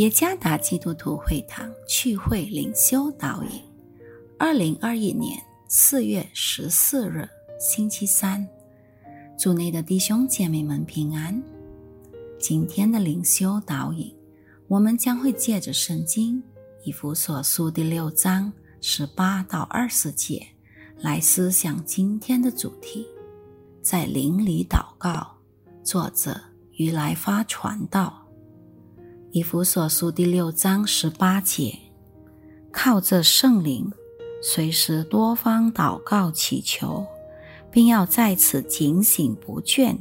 耶加达基督徒会堂聚会领袖导引，二零二一年四月十四日星期三，主内的弟兄姐妹们平安。今天的领袖导引，我们将会借着圣经以弗所书第六章十八到二十节来思想今天的主题，在灵里祷告。作者于来发传道。以弗所书第六章十八节，靠着圣灵，随时多方祷告祈求，并要在此警醒不倦，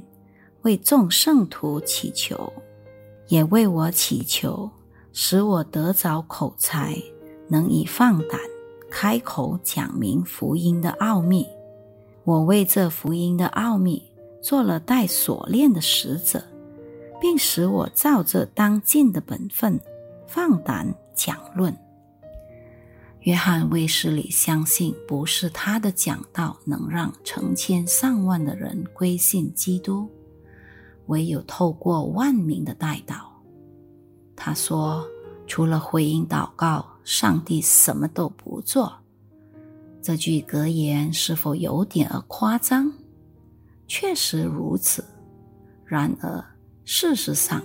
为众圣徒祈求，也为我祈求，使我得着口才，能以放胆开口讲明福音的奥秘。我为这福音的奥秘做了带锁链的使者。并使我照着当尽的本分，放胆讲论。约翰卫士里相信，不是他的讲道能让成千上万的人归信基督，唯有透过万民的代祷。他说：“除了回应祷告，上帝什么都不做。”这句格言是否有点儿夸张？确实如此。然而。事实上，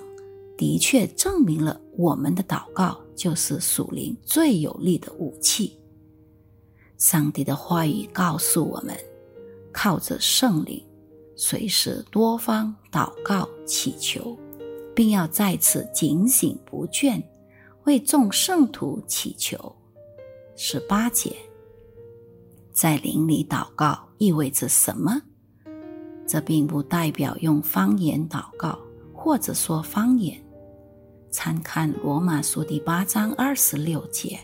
的确证明了我们的祷告就是属灵最有力的武器。上帝的话语告诉我们，靠着圣灵，随时多方祷告祈求，并要在此警醒不倦，为众圣徒祈求。十八节，在灵里祷告意味着什么？这并不代表用方言祷告。或者说方言，参看罗马书第八章二十六节，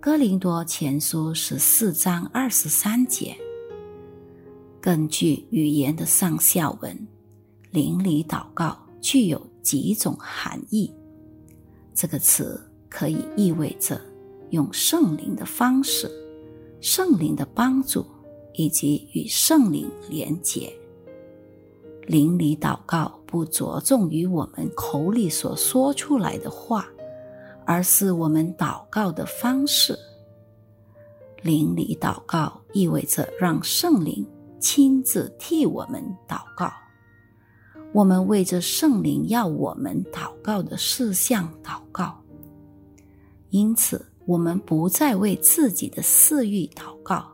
哥林多前书十四章二十三节。根据语言的上下文，邻里祷告具有几种含义。这个词可以意味着用圣灵的方式、圣灵的帮助以及与圣灵连结。邻里祷告。不着重于我们口里所说出来的话，而是我们祷告的方式。灵里祷告意味着让圣灵亲自替我们祷告，我们为着圣灵要我们祷告的事项祷告。因此，我们不再为自己的私欲祷告。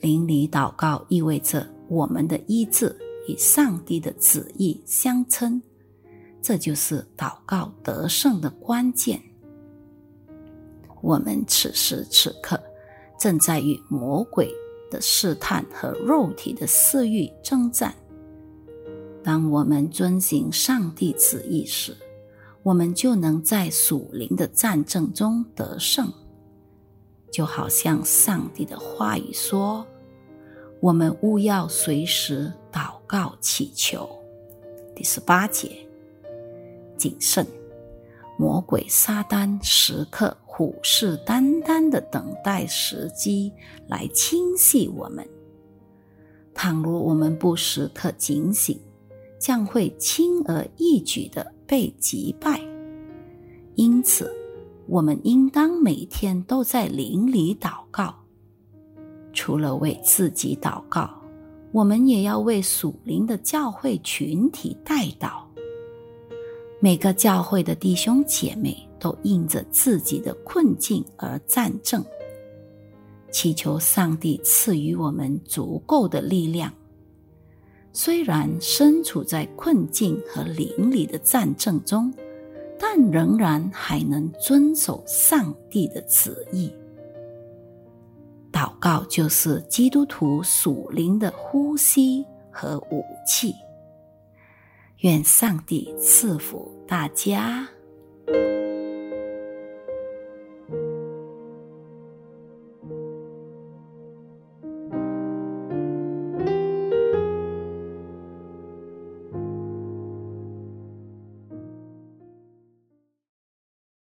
灵里祷告意味着我们的医治。与上帝的旨意相称，这就是祷告得胜的关键。我们此时此刻正在与魔鬼的试探和肉体的私欲征战。当我们遵行上帝旨意时，我们就能在属灵的战争中得胜。就好像上帝的话语说。我们务要随时祷告祈求。第十八节，谨慎，魔鬼撒旦时刻虎视眈眈的等待时机来侵袭我们。倘若我们不时刻警醒，将会轻而易举的被击败。因此，我们应当每天都在灵里祷告。除了为自己祷告，我们也要为属灵的教会群体代祷。每个教会的弟兄姐妹都因着自己的困境而战争，祈求上帝赐予我们足够的力量。虽然身处在困境和邻里的战争中，但仍然还能遵守上帝的旨意。就是基督徒属灵的呼吸和武器。愿上帝赐福大家。